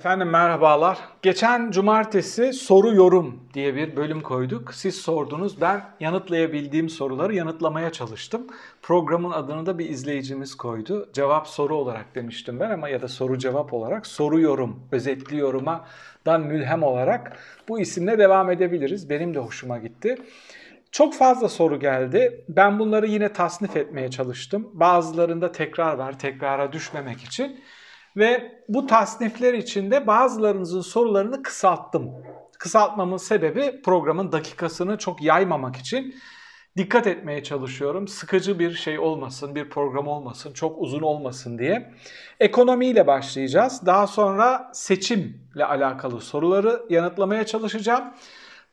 Efendim merhabalar. Geçen cumartesi soru yorum diye bir bölüm koyduk. Siz sordunuz. Ben yanıtlayabildiğim soruları yanıtlamaya çalıştım. Programın adını da bir izleyicimiz koydu. Cevap soru olarak demiştim ben ama ya da soru cevap olarak soru yorum, özetli yoruma dan mülhem olarak bu isimle devam edebiliriz. Benim de hoşuma gitti. Çok fazla soru geldi. Ben bunları yine tasnif etmeye çalıştım. Bazılarında tekrar var, tekrara düşmemek için. Ve bu tasnifler içinde bazılarınızın sorularını kısalttım. Kısaltmamın sebebi programın dakikasını çok yaymamak için dikkat etmeye çalışıyorum. Sıkıcı bir şey olmasın, bir program olmasın, çok uzun olmasın diye. Ekonomiyle başlayacağız. Daha sonra seçimle alakalı soruları yanıtlamaya çalışacağım.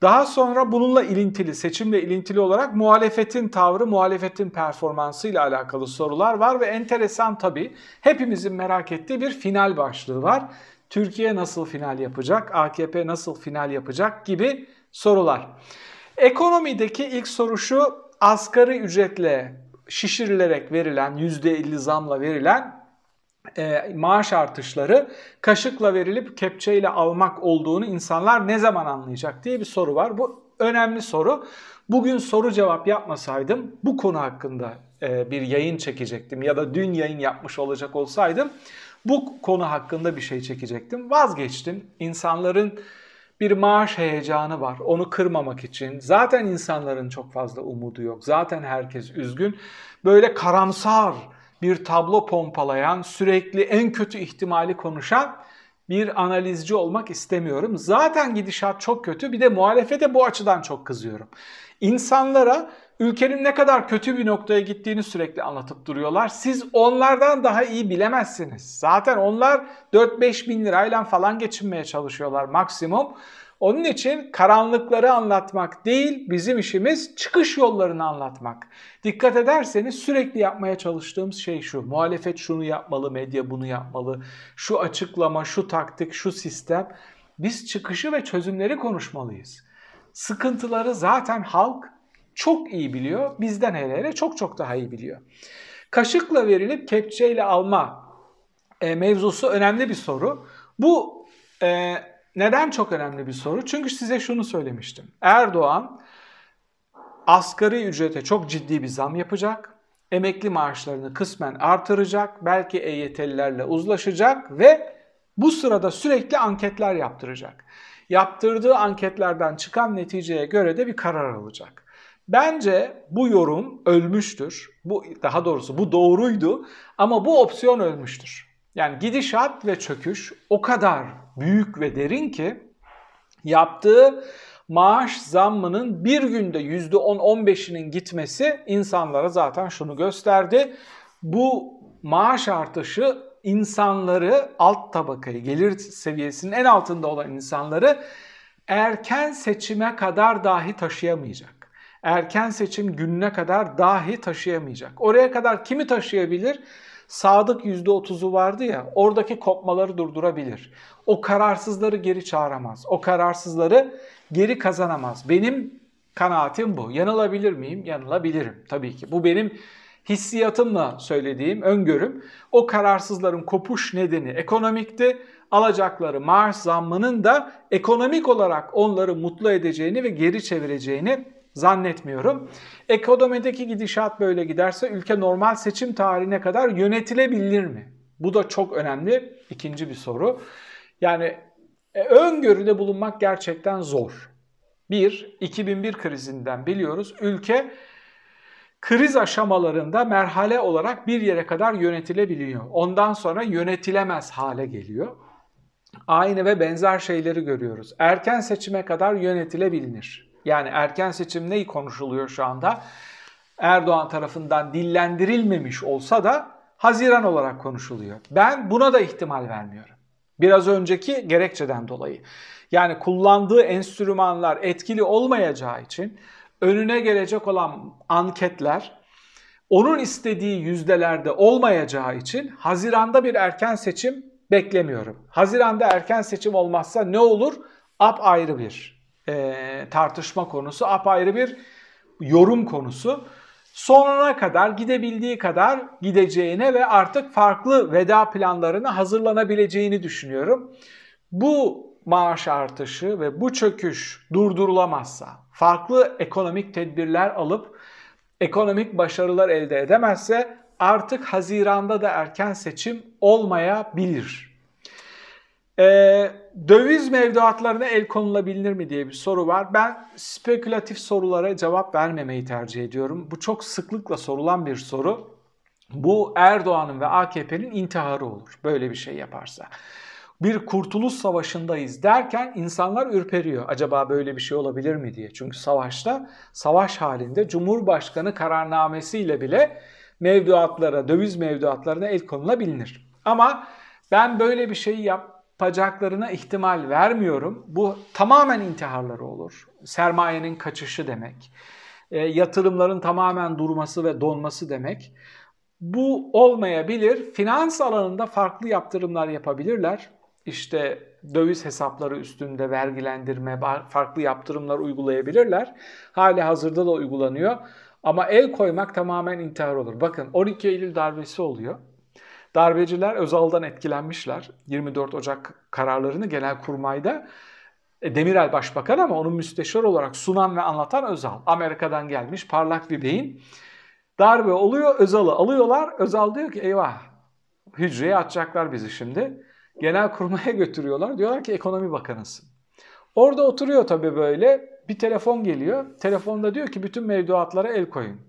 Daha sonra bununla ilintili, seçimle ilintili olarak muhalefetin tavrı, muhalefetin performansı ile alakalı sorular var ve enteresan tabii hepimizin merak ettiği bir final başlığı var. Türkiye nasıl final yapacak, AKP nasıl final yapacak gibi sorular. Ekonomideki ilk soru şu, asgari ücretle şişirilerek verilen, %50 zamla verilen e, maaş artışları kaşıkla verilip kepçeyle almak olduğunu insanlar ne zaman anlayacak diye bir soru var. Bu önemli soru. Bugün soru cevap yapmasaydım bu konu hakkında e, bir yayın çekecektim ya da dün yayın yapmış olacak olsaydım bu konu hakkında bir şey çekecektim. Vazgeçtim. İnsanların bir maaş heyecanı var. Onu kırmamak için. Zaten insanların çok fazla umudu yok. Zaten herkes üzgün. Böyle karamsar, bir tablo pompalayan, sürekli en kötü ihtimali konuşan bir analizci olmak istemiyorum. Zaten gidişat çok kötü. Bir de muhalefete bu açıdan çok kızıyorum. İnsanlara ülkenin ne kadar kötü bir noktaya gittiğini sürekli anlatıp duruyorlar. Siz onlardan daha iyi bilemezsiniz. Zaten onlar 4-5 bin lirayla falan geçinmeye çalışıyorlar maksimum. Onun için karanlıkları anlatmak değil, bizim işimiz çıkış yollarını anlatmak. Dikkat ederseniz sürekli yapmaya çalıştığımız şey şu. Muhalefet şunu yapmalı, medya bunu yapmalı. Şu açıklama, şu taktik, şu sistem. Biz çıkışı ve çözümleri konuşmalıyız. Sıkıntıları zaten halk çok iyi biliyor. Bizden hele hele çok çok daha iyi biliyor. Kaşıkla verilip kepçeyle alma e, mevzusu önemli bir soru. Bu e, neden çok önemli bir soru? Çünkü size şunu söylemiştim. Erdoğan asgari ücrete çok ciddi bir zam yapacak. Emekli maaşlarını kısmen artıracak. Belki EYT'lilerle uzlaşacak ve bu sırada sürekli anketler yaptıracak. Yaptırdığı anketlerden çıkan neticeye göre de bir karar alacak. Bence bu yorum ölmüştür. Bu daha doğrusu bu doğruydu ama bu opsiyon ölmüştür. Yani gidişat ve çöküş o kadar büyük ve derin ki yaptığı maaş zammının bir günde %10-15'inin gitmesi insanlara zaten şunu gösterdi. Bu maaş artışı insanları alt tabakayı, gelir seviyesinin en altında olan insanları erken seçime kadar dahi taşıyamayacak. Erken seçim gününe kadar dahi taşıyamayacak. Oraya kadar kimi taşıyabilir? Sadık %30'u vardı ya oradaki kopmaları durdurabilir. O kararsızları geri çağıramaz. O kararsızları geri kazanamaz. Benim kanaatim bu. Yanılabilir miyim? Yanılabilirim tabii ki. Bu benim hissiyatımla söylediğim öngörüm. O kararsızların kopuş nedeni ekonomikti. Alacakları maaş zammının da ekonomik olarak onları mutlu edeceğini ve geri çevireceğini zannetmiyorum. Ekonomideki gidişat böyle giderse ülke normal seçim tarihine kadar yönetilebilir mi? Bu da çok önemli ikinci bir soru. Yani e, öngörüde bulunmak gerçekten zor. Bir, 2001 krizinden biliyoruz. Ülke kriz aşamalarında merhale olarak bir yere kadar yönetilebiliyor. Ondan sonra yönetilemez hale geliyor. Aynı ve benzer şeyleri görüyoruz. Erken seçime kadar yönetilebilir. Yani erken seçim neyi konuşuluyor şu anda? Erdoğan tarafından dillendirilmemiş olsa da Haziran olarak konuşuluyor. Ben buna da ihtimal vermiyorum. Biraz önceki gerekçeden dolayı. Yani kullandığı enstrümanlar etkili olmayacağı için önüne gelecek olan anketler onun istediği yüzdelerde olmayacağı için Haziran'da bir erken seçim beklemiyorum. Haziran'da erken seçim olmazsa ne olur? Ap ayrı bir e, tartışma konusu, apayrı bir yorum konusu. Sonuna kadar gidebildiği kadar gideceğine ve artık farklı veda planlarına hazırlanabileceğini düşünüyorum. Bu maaş artışı ve bu çöküş durdurulamazsa, farklı ekonomik tedbirler alıp ekonomik başarılar elde edemezse artık Haziran'da da erken seçim olmayabilir. Ee, döviz mevduatlarına el konulabilir mi diye bir soru var. Ben spekülatif sorulara cevap vermemeyi tercih ediyorum. Bu çok sıklıkla sorulan bir soru. Bu Erdoğan'ın ve AKP'nin intiharı olur böyle bir şey yaparsa. Bir kurtuluş savaşındayız derken insanlar ürperiyor. Acaba böyle bir şey olabilir mi diye. Çünkü savaşta, savaş halinde Cumhurbaşkanı kararnamesiyle bile mevduatlara, döviz mevduatlarına el konulabilir. Ama ben böyle bir şeyi yapacaklarına ihtimal vermiyorum. Bu tamamen intiharları olur. Sermayenin kaçışı demek. E, yatırımların tamamen durması ve donması demek. Bu olmayabilir. Finans alanında farklı yaptırımlar yapabilirler. İşte döviz hesapları üstünde vergilendirme, farklı yaptırımlar uygulayabilirler. Hali hazırda da uygulanıyor. Ama el koymak tamamen intihar olur. Bakın 12 Eylül darbesi oluyor. Darbeciler Özal'dan etkilenmişler. 24 Ocak kararlarını Genelkurmay'da e, Demirel Başbakan ama onun müsteşar olarak sunan ve anlatan Özal. Amerika'dan gelmiş parlak bir beyin. Darbe oluyor, Özal'ı alıyorlar. Özal diyor ki eyvah hücreye atacaklar bizi şimdi. Genel kurmaya götürüyorlar. Diyorlar ki ekonomi bakanısın. Orada oturuyor tabii böyle. Bir telefon geliyor. Telefonda diyor ki bütün mevduatlara el koyun.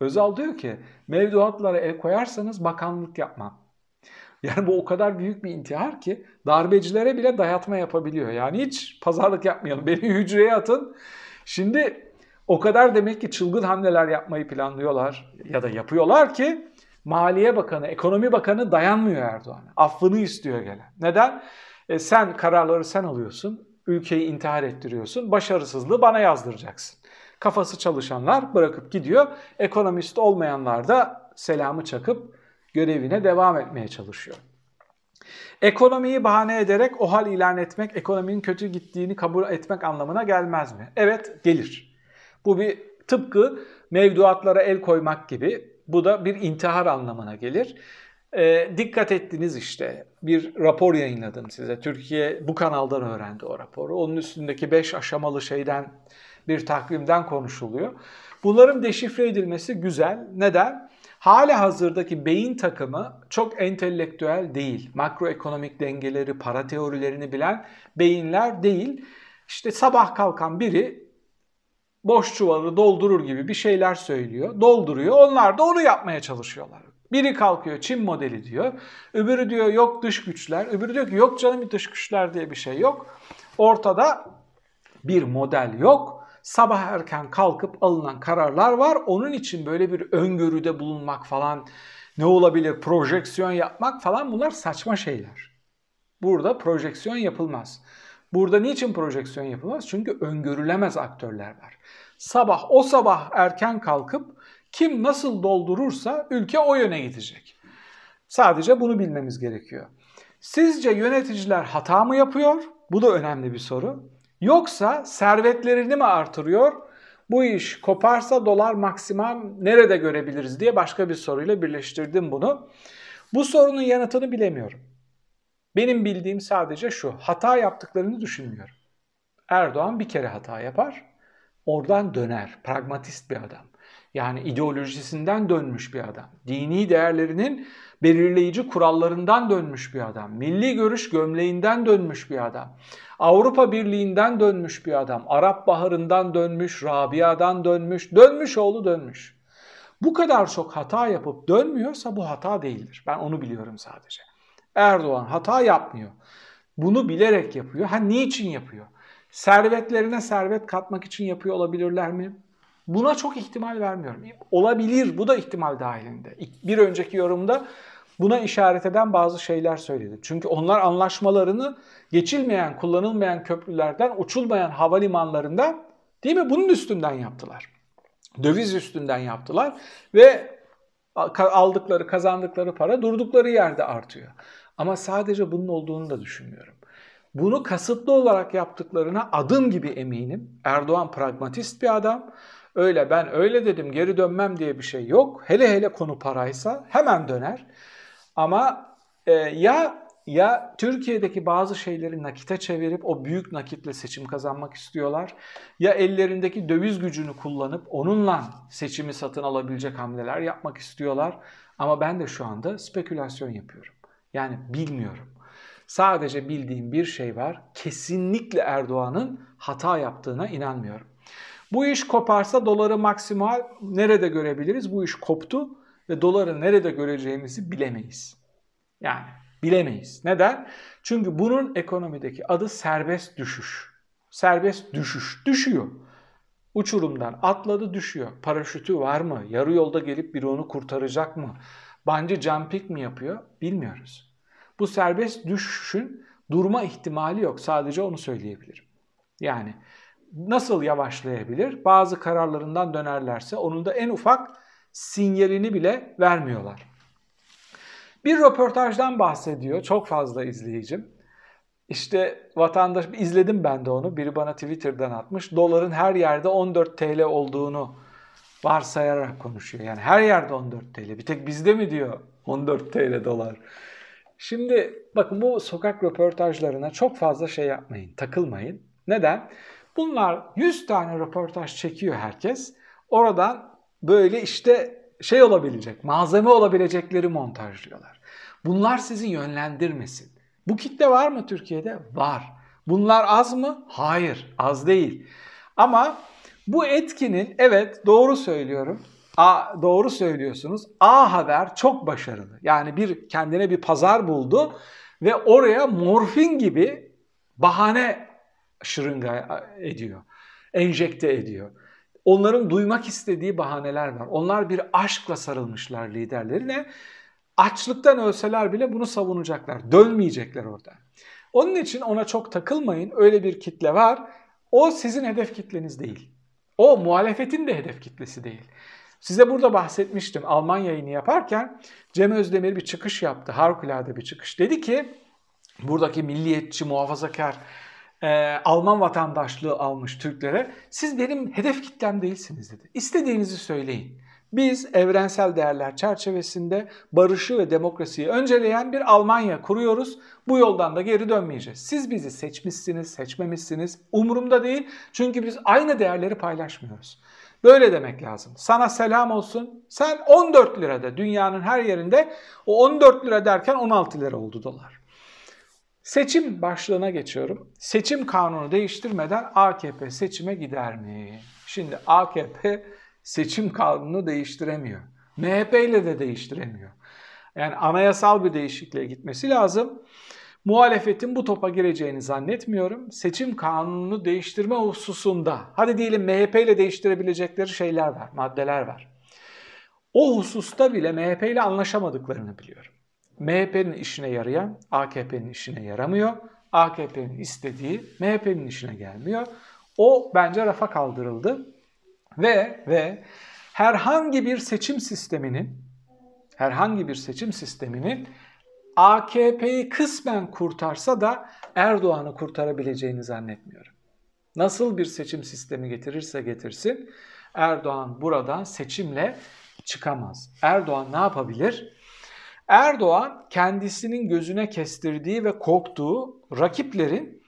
Özal diyor ki mevduatlara el koyarsanız bakanlık yapmam. Yani bu o kadar büyük bir intihar ki darbecilere bile dayatma yapabiliyor. Yani hiç pazarlık yapmayalım. Beni hücreye atın. Şimdi o kadar demek ki çılgın hamleler yapmayı planlıyorlar ya da yapıyorlar ki Maliye Bakanı, Ekonomi Bakanı dayanmıyor Erdoğan'a. Affını istiyor gelen. Neden? E sen kararları sen alıyorsun, ülkeyi intihar ettiriyorsun, başarısızlığı bana yazdıracaksın. Kafası çalışanlar bırakıp gidiyor, ekonomist olmayanlar da selamı çakıp görevine devam etmeye çalışıyor. Ekonomiyi bahane ederek o hal ilan etmek, ekonominin kötü gittiğini kabul etmek anlamına gelmez mi? Evet, gelir. Bu bir tıpkı mevduatlara el koymak gibi bu da bir intihar anlamına gelir. E, dikkat ettiniz işte bir rapor yayınladım size. Türkiye bu kanaldan öğrendi o raporu. Onun üstündeki 5 aşamalı şeyden bir takvimden konuşuluyor. Bunların deşifre edilmesi güzel. Neden? Hali hazırdaki beyin takımı çok entelektüel değil. Makroekonomik dengeleri, para teorilerini bilen beyinler değil. İşte sabah kalkan biri boş çuvalı doldurur gibi bir şeyler söylüyor. Dolduruyor. Onlar da onu yapmaya çalışıyorlar. Biri kalkıyor Çin modeli diyor. Öbürü diyor yok dış güçler. Öbürü diyor ki yok canım dış güçler diye bir şey yok. Ortada bir model yok. Sabah erken kalkıp alınan kararlar var. Onun için böyle bir öngörüde bulunmak falan ne olabilir projeksiyon yapmak falan bunlar saçma şeyler. Burada projeksiyon yapılmaz. Burada niçin projeksiyon yapılmaz? Çünkü öngörülemez aktörler var. Sabah o sabah erken kalkıp kim nasıl doldurursa ülke o yöne gidecek. Sadece bunu bilmemiz gerekiyor. Sizce yöneticiler hata mı yapıyor? Bu da önemli bir soru. Yoksa servetlerini mi artırıyor? Bu iş koparsa dolar maksimum nerede görebiliriz diye başka bir soruyla birleştirdim bunu. Bu sorunun yanıtını bilemiyorum. Benim bildiğim sadece şu. Hata yaptıklarını düşünmüyorum. Erdoğan bir kere hata yapar. Oradan döner. Pragmatist bir adam. Yani ideolojisinden dönmüş bir adam. Dini değerlerinin belirleyici kurallarından dönmüş bir adam. Milli görüş gömleğinden dönmüş bir adam. Avrupa Birliği'nden dönmüş bir adam. Arap Baharı'ndan dönmüş, Rabia'dan dönmüş, dönmüş oğlu dönmüş. Bu kadar çok hata yapıp dönmüyorsa bu hata değildir. Ben onu biliyorum sadece. Erdoğan hata yapmıyor. Bunu bilerek yapıyor. Ha niçin yapıyor? Servetlerine servet katmak için yapıyor olabilirler mi? Buna çok ihtimal vermiyorum. Olabilir, bu da ihtimal dahilinde. Bir önceki yorumda buna işaret eden bazı şeyler söyledi. Çünkü onlar anlaşmalarını geçilmeyen, kullanılmayan köprülerden, uçulmayan havalimanlarında değil mi bunun üstünden yaptılar. Döviz üstünden yaptılar ve aldıkları, kazandıkları para durdukları yerde artıyor. Ama sadece bunun olduğunu da düşünmüyorum. Bunu kasıtlı olarak yaptıklarına adım gibi eminim. Erdoğan pragmatist bir adam. Öyle ben öyle dedim geri dönmem diye bir şey yok. Hele hele konu paraysa hemen döner. Ama e, ya ya Türkiye'deki bazı şeyleri nakite çevirip o büyük nakitle seçim kazanmak istiyorlar ya ellerindeki döviz gücünü kullanıp onunla seçimi satın alabilecek hamleler yapmak istiyorlar. Ama ben de şu anda spekülasyon yapıyorum. Yani bilmiyorum. Sadece bildiğim bir şey var. Kesinlikle Erdoğan'ın hata yaptığına inanmıyorum. Bu iş koparsa doları maksimal nerede görebiliriz? Bu iş koptu ve doları nerede göreceğimizi bilemeyiz. Yani bilemeyiz. Neden? Çünkü bunun ekonomideki adı serbest düşüş. Serbest düşüş. Düşüyor. Uçurumdan atladı düşüyor. Paraşütü var mı? Yarı yolda gelip biri onu kurtaracak mı? Bence jumping mi yapıyor? Bilmiyoruz. Bu serbest düşüşün durma ihtimali yok. Sadece onu söyleyebilirim. Yani nasıl yavaşlayabilir? Bazı kararlarından dönerlerse onun da en ufak sinyalini bile vermiyorlar. Bir röportajdan bahsediyor. Çok fazla izleyicim. İşte vatandaş izledim ben de onu. Biri bana Twitter'dan atmış. Doların her yerde 14 TL olduğunu varsayarak konuşuyor. Yani her yerde 14 TL. Bir tek bizde mi diyor 14 TL dolar. Şimdi bakın bu sokak röportajlarına çok fazla şey yapmayın, takılmayın. Neden? Bunlar 100 tane röportaj çekiyor herkes. Oradan böyle işte şey olabilecek, malzeme olabilecekleri montajlıyorlar. Bunlar sizi yönlendirmesin. Bu kitle var mı Türkiye'de? Var. Bunlar az mı? Hayır, az değil. Ama bu etkinin evet doğru söylüyorum. A, doğru söylüyorsunuz. A Haber çok başarılı. Yani bir kendine bir pazar buldu ve oraya morfin gibi bahane şırınga ediyor. Enjekte ediyor. Onların duymak istediği bahaneler var. Onlar bir aşkla sarılmışlar liderlerine. Açlıktan ölseler bile bunu savunacaklar. Dönmeyecekler oradan. Onun için ona çok takılmayın. Öyle bir kitle var. O sizin hedef kitleniz değil. O muhalefetin de hedef kitlesi değil. Size burada bahsetmiştim Alman yayını yaparken Cem Özdemir bir çıkış yaptı. Harikulade bir çıkış. Dedi ki buradaki milliyetçi, muhafazakar e, Alman vatandaşlığı almış Türklere siz benim hedef kitlem değilsiniz dedi. İstediğinizi söyleyin. Biz evrensel değerler çerçevesinde barışı ve demokrasiyi önceleyen bir Almanya kuruyoruz. Bu yoldan da geri dönmeyeceğiz. Siz bizi seçmişsiniz, seçmemişsiniz. Umurumda değil. Çünkü biz aynı değerleri paylaşmıyoruz. Böyle demek lazım. Sana selam olsun. Sen 14 lirada dünyanın her yerinde o 14 lira derken 16 lira oldu dolar. Seçim başlığına geçiyorum. Seçim kanunu değiştirmeden AKP seçime gider mi? Şimdi AKP seçim kanunu değiştiremiyor. MHP ile de değiştiremiyor. Yani anayasal bir değişikliğe gitmesi lazım. Muhalefetin bu topa gireceğini zannetmiyorum. Seçim kanununu değiştirme hususunda, hadi diyelim MHP ile değiştirebilecekleri şeyler var, maddeler var. O hususta bile MHP ile anlaşamadıklarını biliyorum. MHP'nin işine yarayan AKP'nin işine yaramıyor. AKP'nin istediği MHP'nin işine gelmiyor. O bence rafa kaldırıldı. Ve ve herhangi bir seçim sisteminin herhangi bir seçim sisteminin AKP'yi kısmen kurtarsa da Erdoğan'ı kurtarabileceğini zannetmiyorum. Nasıl bir seçim sistemi getirirse getirsin Erdoğan buradan seçimle çıkamaz. Erdoğan ne yapabilir? Erdoğan kendisinin gözüne kestirdiği ve korktuğu rakiplerin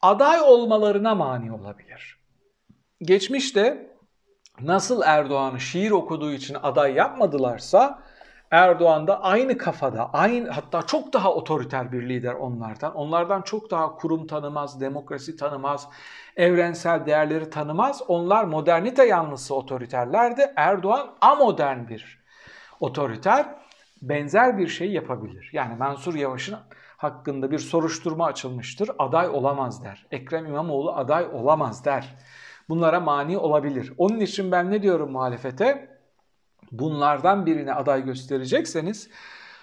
aday olmalarına mani olabilir. Geçmişte nasıl Erdoğan'ı şiir okuduğu için aday yapmadılarsa Erdoğan da aynı kafada, aynı hatta çok daha otoriter bir lider onlardan. Onlardan çok daha kurum tanımaz, demokrasi tanımaz, evrensel değerleri tanımaz. Onlar modernite yanlısı otoriterlerdi. Erdoğan amodern bir otoriter benzer bir şey yapabilir. Yani Mansur Yavaş'ın hakkında bir soruşturma açılmıştır. Aday olamaz der. Ekrem İmamoğlu aday olamaz der. Bunlara mani olabilir. Onun için ben ne diyorum muhalefete? Bunlardan birine aday gösterecekseniz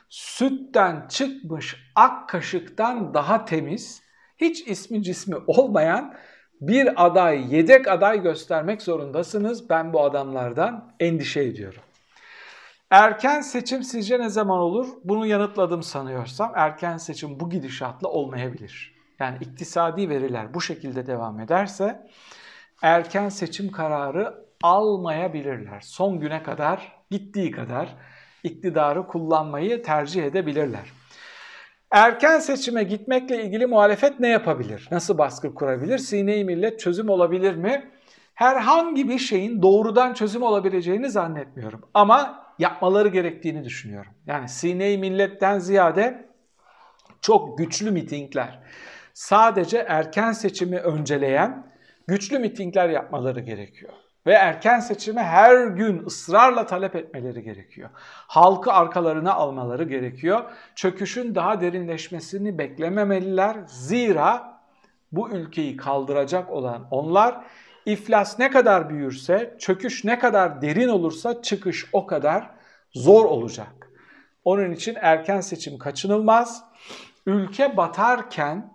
sütten çıkmış ak kaşıktan daha temiz, hiç ismi cismi olmayan bir aday, yedek aday göstermek zorundasınız. Ben bu adamlardan endişe ediyorum. Erken seçim sizce ne zaman olur? Bunu yanıtladım sanıyorsam erken seçim bu gidişatla olmayabilir. Yani iktisadi veriler bu şekilde devam ederse erken seçim kararı almayabilirler. Son güne kadar gittiği kadar iktidarı kullanmayı tercih edebilirler. Erken seçime gitmekle ilgili muhalefet ne yapabilir? Nasıl baskı kurabilir? Sine-i millet çözüm olabilir mi? Herhangi bir şeyin doğrudan çözüm olabileceğini zannetmiyorum. Ama yapmaları gerektiğini düşünüyorum. Yani sine-i milletten ziyade çok güçlü mitingler, sadece erken seçimi önceleyen güçlü mitingler yapmaları gerekiyor. Ve erken seçimi her gün ısrarla talep etmeleri gerekiyor. Halkı arkalarına almaları gerekiyor. Çöküşün daha derinleşmesini beklememeliler. Zira bu ülkeyi kaldıracak olan onlar iflas ne kadar büyürse, çöküş ne kadar derin olursa çıkış o kadar zor olacak. Onun için erken seçim kaçınılmaz. Ülke batarken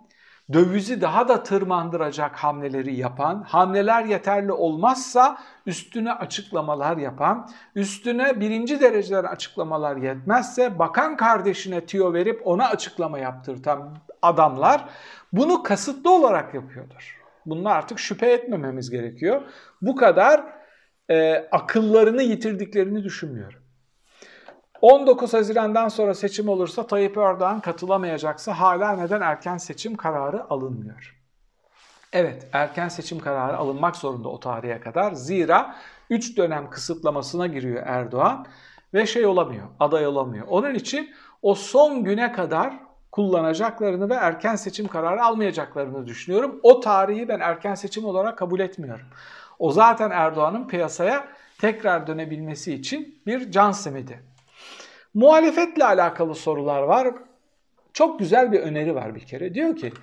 dövizi daha da tırmandıracak hamleleri yapan, hamleler yeterli olmazsa üstüne açıklamalar yapan, üstüne birinci dereceden açıklamalar yetmezse bakan kardeşine tiyo verip ona açıklama yaptırtan adamlar bunu kasıtlı olarak yapıyordur. Bununla artık şüphe etmememiz gerekiyor. Bu kadar e, akıllarını yitirdiklerini düşünmüyorum. 19 Haziran'dan sonra seçim olursa Tayyip Erdoğan katılamayacaksa hala neden erken seçim kararı alınmıyor? Evet, erken seçim kararı alınmak zorunda o tarihe kadar. Zira 3 dönem kısıtlamasına giriyor Erdoğan ve şey olamıyor, aday olamıyor. Onun için o son güne kadar kullanacaklarını ve erken seçim kararı almayacaklarını düşünüyorum. O tarihi ben erken seçim olarak kabul etmiyorum. O zaten Erdoğan'ın piyasaya tekrar dönebilmesi için bir can simidi. Muhalefetle alakalı sorular var. Çok güzel bir öneri var bir kere. Diyor ki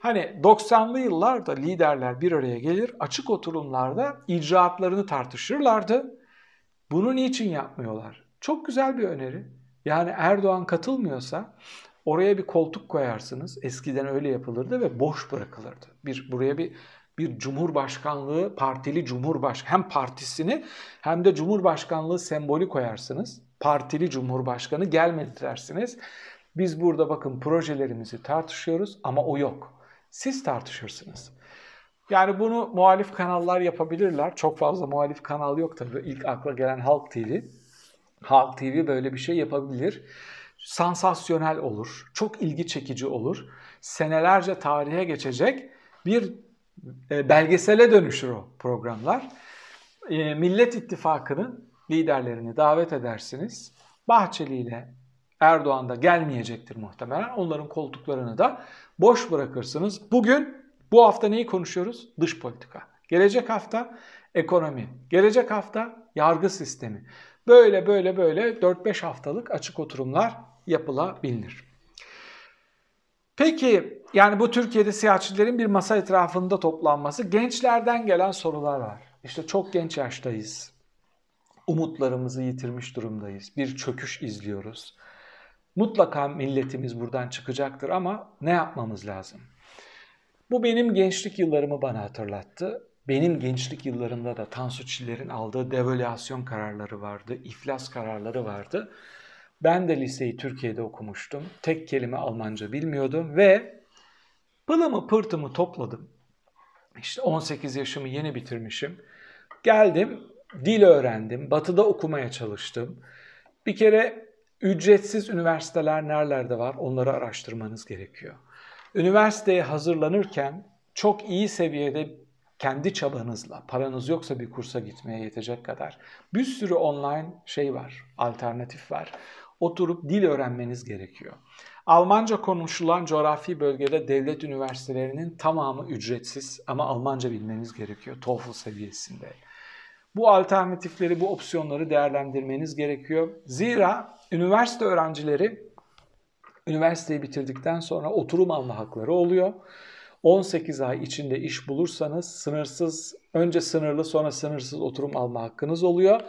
hani 90'lı yıllarda liderler bir araya gelir açık oturumlarda icraatlarını tartışırlardı. Bunu niçin yapmıyorlar? Çok güzel bir öneri. Yani Erdoğan katılmıyorsa oraya bir koltuk koyarsınız. Eskiden öyle yapılırdı ve boş bırakılırdı. Bir buraya bir bir cumhurbaşkanlığı, partili cumhurbaşkanı hem partisini hem de cumhurbaşkanlığı sembolü koyarsınız partili cumhurbaşkanı gelmedi dersiniz. Biz burada bakın projelerimizi tartışıyoruz ama o yok. Siz tartışırsınız. Yani bunu muhalif kanallar yapabilirler. Çok fazla muhalif kanal yok tabii. İlk akla gelen Halk TV. Halk TV böyle bir şey yapabilir. Sansasyonel olur. Çok ilgi çekici olur. Senelerce tarihe geçecek bir e, belgesele dönüşür o programlar. E, Millet İttifakı'nın liderlerini davet edersiniz. Bahçeli ile Erdoğan da gelmeyecektir muhtemelen. Onların koltuklarını da boş bırakırsınız. Bugün bu hafta neyi konuşuyoruz? Dış politika. Gelecek hafta ekonomi. Gelecek hafta yargı sistemi. Böyle böyle böyle 4-5 haftalık açık oturumlar yapılabilir. Peki yani bu Türkiye'de siyasetçilerin bir masa etrafında toplanması gençlerden gelen sorular var. İşte çok genç yaştayız umutlarımızı yitirmiş durumdayız. Bir çöküş izliyoruz. Mutlaka milletimiz buradan çıkacaktır ama ne yapmamız lazım? Bu benim gençlik yıllarımı bana hatırlattı. Benim gençlik yıllarımda da Tansu Çiller'in aldığı devalüasyon kararları vardı, iflas kararları vardı. Ben de liseyi Türkiye'de okumuştum. Tek kelime Almanca bilmiyordum ve pılımı pırtımı topladım. İşte 18 yaşımı yeni bitirmişim. Geldim dil öğrendim, batıda okumaya çalıştım. Bir kere ücretsiz üniversiteler nerelerde var onları araştırmanız gerekiyor. Üniversiteye hazırlanırken çok iyi seviyede kendi çabanızla, paranız yoksa bir kursa gitmeye yetecek kadar bir sürü online şey var, alternatif var. Oturup dil öğrenmeniz gerekiyor. Almanca konuşulan coğrafi bölgede devlet üniversitelerinin tamamı ücretsiz ama Almanca bilmeniz gerekiyor TOEFL seviyesinde. Bu alternatifleri, bu opsiyonları değerlendirmeniz gerekiyor. Zira üniversite öğrencileri üniversiteyi bitirdikten sonra oturum alma hakları oluyor. 18 ay içinde iş bulursanız sınırsız, önce sınırlı sonra sınırsız oturum alma hakkınız oluyor.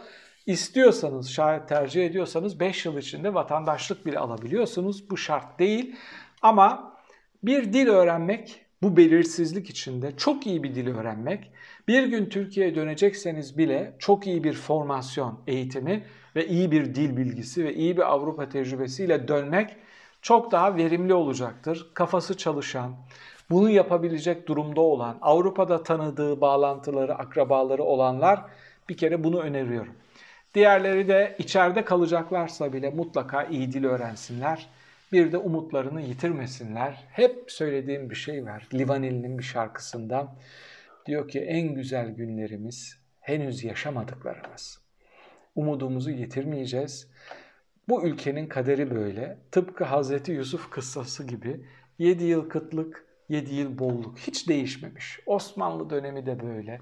İstiyorsanız, şayet tercih ediyorsanız 5 yıl içinde vatandaşlık bile alabiliyorsunuz. Bu şart değil ama bir dil öğrenmek bu belirsizlik içinde çok iyi bir dil öğrenmek, bir gün Türkiye'ye dönecekseniz bile çok iyi bir formasyon eğitimi ve iyi bir dil bilgisi ve iyi bir Avrupa tecrübesiyle dönmek çok daha verimli olacaktır. Kafası çalışan, bunu yapabilecek durumda olan, Avrupa'da tanıdığı bağlantıları, akrabaları olanlar bir kere bunu öneriyorum. Diğerleri de içeride kalacaklarsa bile mutlaka iyi dil öğrensinler. Bir de umutlarını yitirmesinler. Hep söylediğim bir şey var. Livaneli'nin bir şarkısından. Diyor ki en güzel günlerimiz henüz yaşamadıklarımız. Umudumuzu yitirmeyeceğiz. Bu ülkenin kaderi böyle. Tıpkı Hazreti Yusuf kıssası gibi 7 yıl kıtlık, 7 yıl bolluk hiç değişmemiş. Osmanlı dönemi de böyle.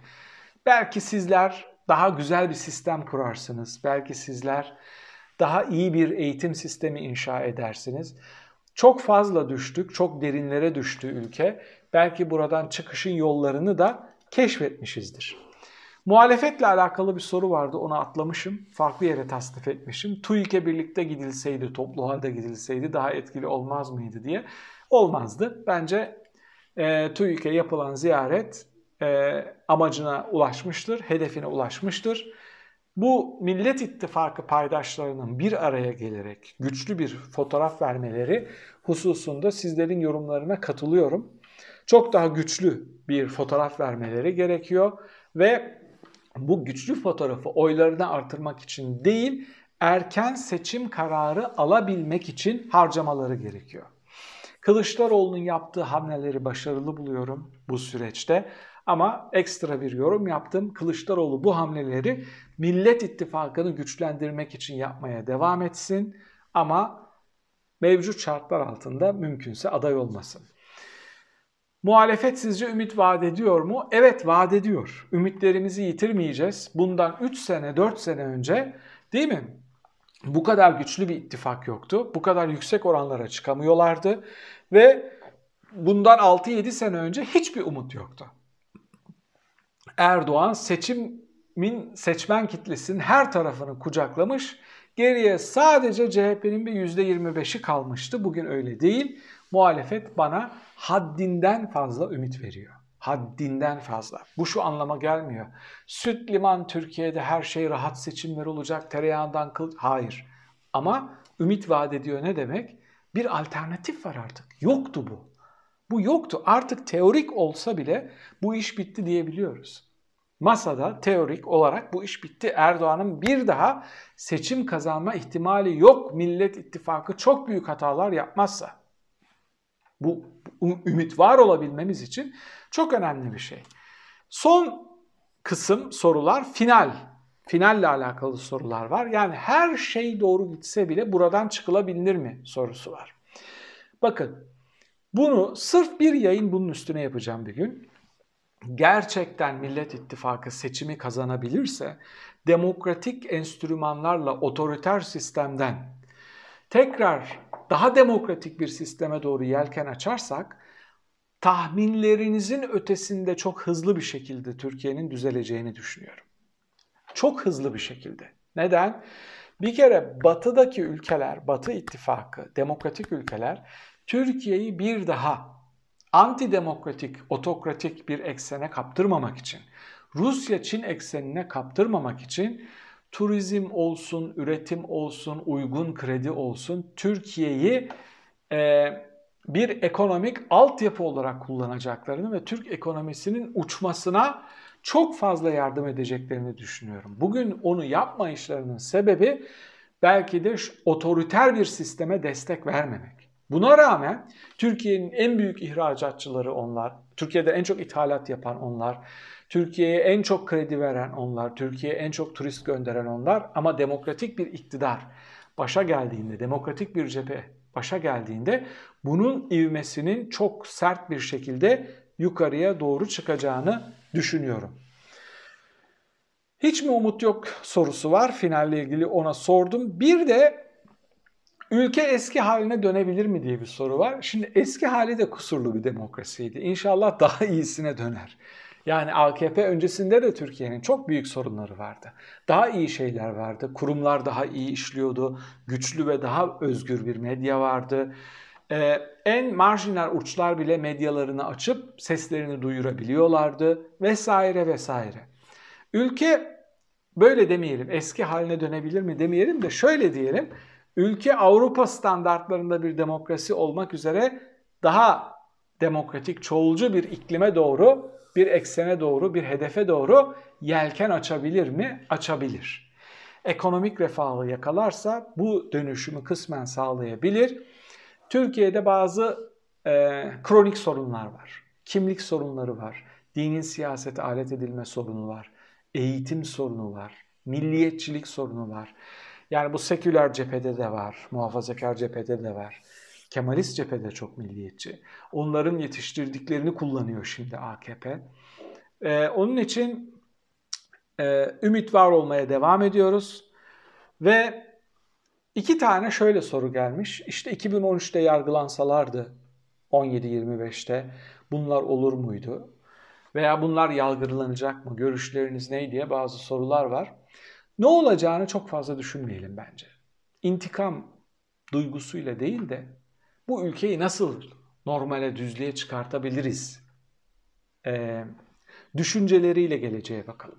Belki sizler daha güzel bir sistem kurarsınız. Belki sizler daha iyi bir eğitim sistemi inşa edersiniz. Çok fazla düştük, çok derinlere düştü ülke. Belki buradan çıkışın yollarını da keşfetmişizdir. Muhalefetle alakalı bir soru vardı onu atlamışım. Farklı yere tasnif etmişim. TÜİK'e birlikte gidilseydi, toplu halde gidilseydi daha etkili olmaz mıydı diye. Olmazdı. Bence e, TÜİK'e yapılan ziyaret e, amacına ulaşmıştır, hedefine ulaşmıştır. Bu Millet İttifakı paydaşlarının bir araya gelerek güçlü bir fotoğraf vermeleri hususunda sizlerin yorumlarına katılıyorum. Çok daha güçlü bir fotoğraf vermeleri gerekiyor ve bu güçlü fotoğrafı oylarını artırmak için değil, erken seçim kararı alabilmek için harcamaları gerekiyor. Kılıçdaroğlu'nun yaptığı hamleleri başarılı buluyorum bu süreçte. Ama ekstra bir yorum yaptım. Kılıçdaroğlu bu hamleleri Millet İttifakı'nı güçlendirmek için yapmaya devam etsin. Ama mevcut şartlar altında mümkünse aday olmasın. Muhalefet sizce ümit vaat ediyor mu? Evet vaat ediyor. Ümitlerimizi yitirmeyeceğiz. Bundan 3 sene 4 sene önce değil mi? Bu kadar güçlü bir ittifak yoktu. Bu kadar yüksek oranlara çıkamıyorlardı. Ve bundan 6-7 sene önce hiçbir umut yoktu. Erdoğan seçimin seçmen kitlesinin her tarafını kucaklamış. Geriye sadece CHP'nin bir %25'i kalmıştı. Bugün öyle değil. Muhalefet bana haddinden fazla ümit veriyor. Haddinden fazla. Bu şu anlama gelmiyor. Süt liman Türkiye'de her şey rahat seçimler olacak. Tereyağından kıl. Hayır. Ama ümit vaat ediyor ne demek? Bir alternatif var artık. Yoktu bu. Bu yoktu. Artık teorik olsa bile bu iş bitti diyebiliyoruz. Masada teorik olarak bu iş bitti. Erdoğan'ın bir daha seçim kazanma ihtimali yok. Millet İttifakı çok büyük hatalar yapmazsa. Bu ümit var olabilmemiz için çok önemli bir şey. Son kısım sorular final. Finalle alakalı sorular var. Yani her şey doğru gitse bile buradan çıkılabilir mi sorusu var. Bakın bunu sırf bir yayın bunun üstüne yapacağım bir gün. Gerçekten Millet İttifakı seçimi kazanabilirse demokratik enstrümanlarla otoriter sistemden tekrar daha demokratik bir sisteme doğru yelken açarsak tahminlerinizin ötesinde çok hızlı bir şekilde Türkiye'nin düzeleceğini düşünüyorum. Çok hızlı bir şekilde. Neden? Bir kere batıdaki ülkeler, batı ittifakı, demokratik ülkeler Türkiye'yi bir daha antidemokratik, otokratik bir eksene kaptırmamak için, Rusya-Çin eksenine kaptırmamak için turizm olsun, üretim olsun, uygun kredi olsun Türkiye'yi e, bir ekonomik altyapı olarak kullanacaklarını ve Türk ekonomisinin uçmasına çok fazla yardım edeceklerini düşünüyorum. Bugün onu yapmayışlarının sebebi belki de otoriter bir sisteme destek vermemek. Buna rağmen Türkiye'nin en büyük ihracatçıları onlar. Türkiye'de en çok ithalat yapan onlar. Türkiye'ye en çok kredi veren onlar. Türkiye'ye en çok turist gönderen onlar. Ama demokratik bir iktidar başa geldiğinde, demokratik bir cephe başa geldiğinde bunun ivmesinin çok sert bir şekilde yukarıya doğru çıkacağını düşünüyorum. Hiç mi umut yok sorusu var finalle ilgili ona sordum. Bir de ülke eski haline dönebilir mi diye bir soru var. Şimdi eski hali de kusurlu bir demokrasiydi. İnşallah daha iyisine döner. Yani AKP öncesinde de Türkiye'nin çok büyük sorunları vardı. Daha iyi şeyler vardı. Kurumlar daha iyi işliyordu. Güçlü ve daha özgür bir medya vardı. Ee, en marjinal uçlar bile medyalarını açıp seslerini duyurabiliyorlardı vesaire vesaire. Ülke böyle demeyelim eski haline dönebilir mi demeyelim de şöyle diyelim. Ülke Avrupa standartlarında bir demokrasi olmak üzere daha demokratik, çoğulcu bir iklime doğru, bir eksene doğru, bir hedefe doğru yelken açabilir mi? Açabilir. Ekonomik refahı yakalarsa bu dönüşümü kısmen sağlayabilir. Türkiye'de bazı e, kronik sorunlar var. Kimlik sorunları var. Dinin siyasete alet edilme sorunu var. Eğitim sorunu var. Milliyetçilik sorunu var. Yani bu seküler cephede de var. Muhafazakar cephede de var. Kemalist cephede çok milliyetçi. Onların yetiştirdiklerini kullanıyor şimdi AKP. Ee, onun için e, ümit var olmaya devam ediyoruz. Ve iki tane şöyle soru gelmiş. İşte 2013'te yargılansalardı 17-25'te bunlar olur muydu? Veya bunlar yargılanacak mı? Görüşleriniz ne diye bazı sorular var. Ne olacağını çok fazla düşünmeyelim bence. İntikam duygusuyla değil de bu ülkeyi nasıl normale, düzlüğe çıkartabiliriz? Ee, düşünceleriyle geleceğe bakalım.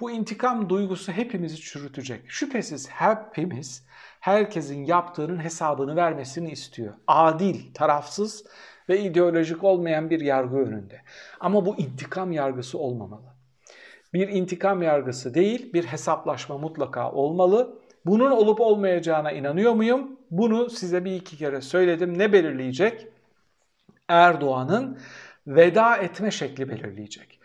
Bu intikam duygusu hepimizi çürütecek. Şüphesiz hepimiz herkesin yaptığının hesabını vermesini istiyor. Adil, tarafsız ve ideolojik olmayan bir yargı önünde. Ama bu intikam yargısı olmamalı. Bir intikam yargısı değil, bir hesaplaşma mutlaka olmalı. Bunun olup olmayacağına inanıyor muyum? Bunu size bir iki kere söyledim. Ne belirleyecek? Erdoğan'ın veda etme şekli belirleyecek.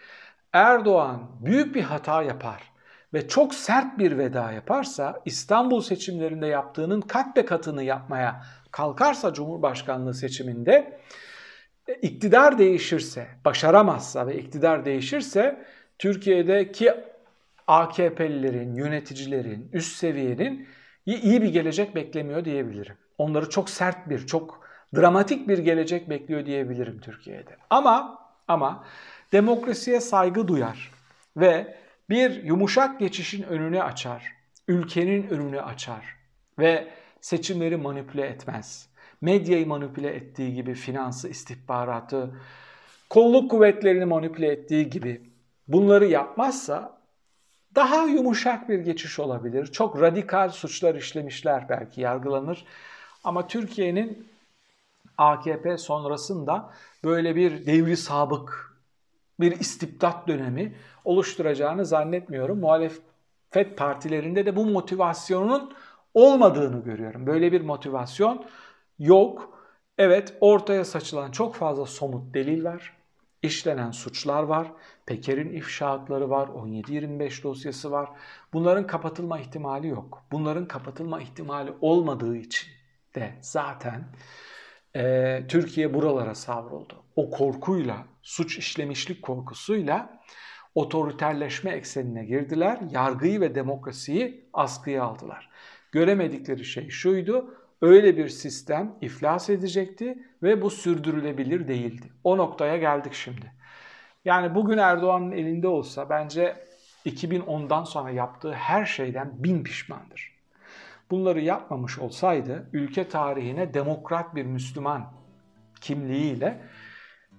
Erdoğan büyük bir hata yapar ve çok sert bir veda yaparsa İstanbul seçimlerinde yaptığının kat be katını yapmaya kalkarsa Cumhurbaşkanlığı seçiminde e, iktidar değişirse, başaramazsa ve iktidar değişirse Türkiye'deki AKP'lilerin, yöneticilerin, üst seviyenin iyi bir gelecek beklemiyor diyebilirim. Onları çok sert bir, çok dramatik bir gelecek bekliyor diyebilirim Türkiye'de. Ama ama demokrasiye saygı duyar ve bir yumuşak geçişin önünü açar, ülkenin önünü açar ve seçimleri manipüle etmez. Medyayı manipüle ettiği gibi finansı, istihbaratı, kolluk kuvvetlerini manipüle ettiği gibi bunları yapmazsa daha yumuşak bir geçiş olabilir. Çok radikal suçlar işlemişler belki yargılanır. Ama Türkiye'nin AKP sonrasında böyle bir devri sabık, bir istibdat dönemi oluşturacağını zannetmiyorum. Muhalefet partilerinde de bu motivasyonun olmadığını görüyorum. Böyle bir motivasyon yok. Evet ortaya saçılan çok fazla somut delil var. İşlenen suçlar var. Peker'in ifşaatları var. 17-25 dosyası var. Bunların kapatılma ihtimali yok. Bunların kapatılma ihtimali olmadığı için de zaten e, Türkiye buralara savruldu. O korkuyla, suç işlemişlik korkusuyla otoriterleşme eksenine girdiler. Yargıyı ve demokrasiyi askıya aldılar. Göremedikleri şey şuydu. Öyle bir sistem iflas edecekti ve bu sürdürülebilir değildi. O noktaya geldik şimdi. Yani bugün Erdoğan'ın elinde olsa bence 2010'dan sonra yaptığı her şeyden bin pişmandır. Bunları yapmamış olsaydı ülke tarihine demokrat bir Müslüman kimliğiyle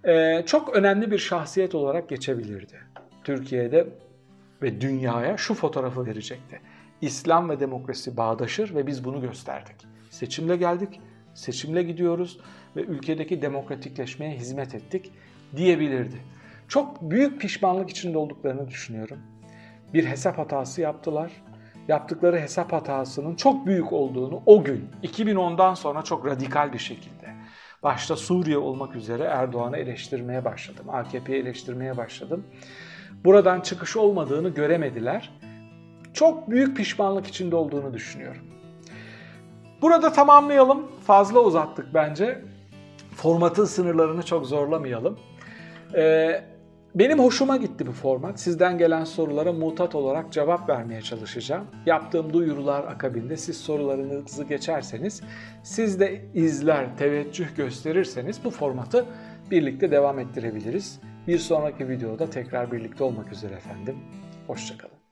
e, çok önemli bir şahsiyet olarak geçebilirdi. Türkiye'de ve dünyaya şu fotoğrafı verecekti. İslam ve demokrasi bağdaşır ve biz bunu gösterdik. Seçimle geldik, seçimle gidiyoruz ve ülkedeki demokratikleşmeye hizmet ettik diyebilirdi. Çok büyük pişmanlık içinde olduklarını düşünüyorum. Bir hesap hatası yaptılar. Yaptıkları hesap hatasının çok büyük olduğunu o gün 2010'dan sonra çok radikal bir şekilde başta Suriye olmak üzere Erdoğan'ı eleştirmeye başladım. AKP'yi eleştirmeye başladım. Buradan çıkış olmadığını göremediler. Çok büyük pişmanlık içinde olduğunu düşünüyorum. Burada tamamlayalım. Fazla uzattık bence. Formatın sınırlarını çok zorlamayalım. Ee, benim hoşuma gitti bu format. Sizden gelen sorulara mutat olarak cevap vermeye çalışacağım. Yaptığım duyurular akabinde siz sorularınızı geçerseniz, siz de izler, teveccüh gösterirseniz bu formatı birlikte devam ettirebiliriz. Bir sonraki videoda tekrar birlikte olmak üzere efendim. Hoşçakalın.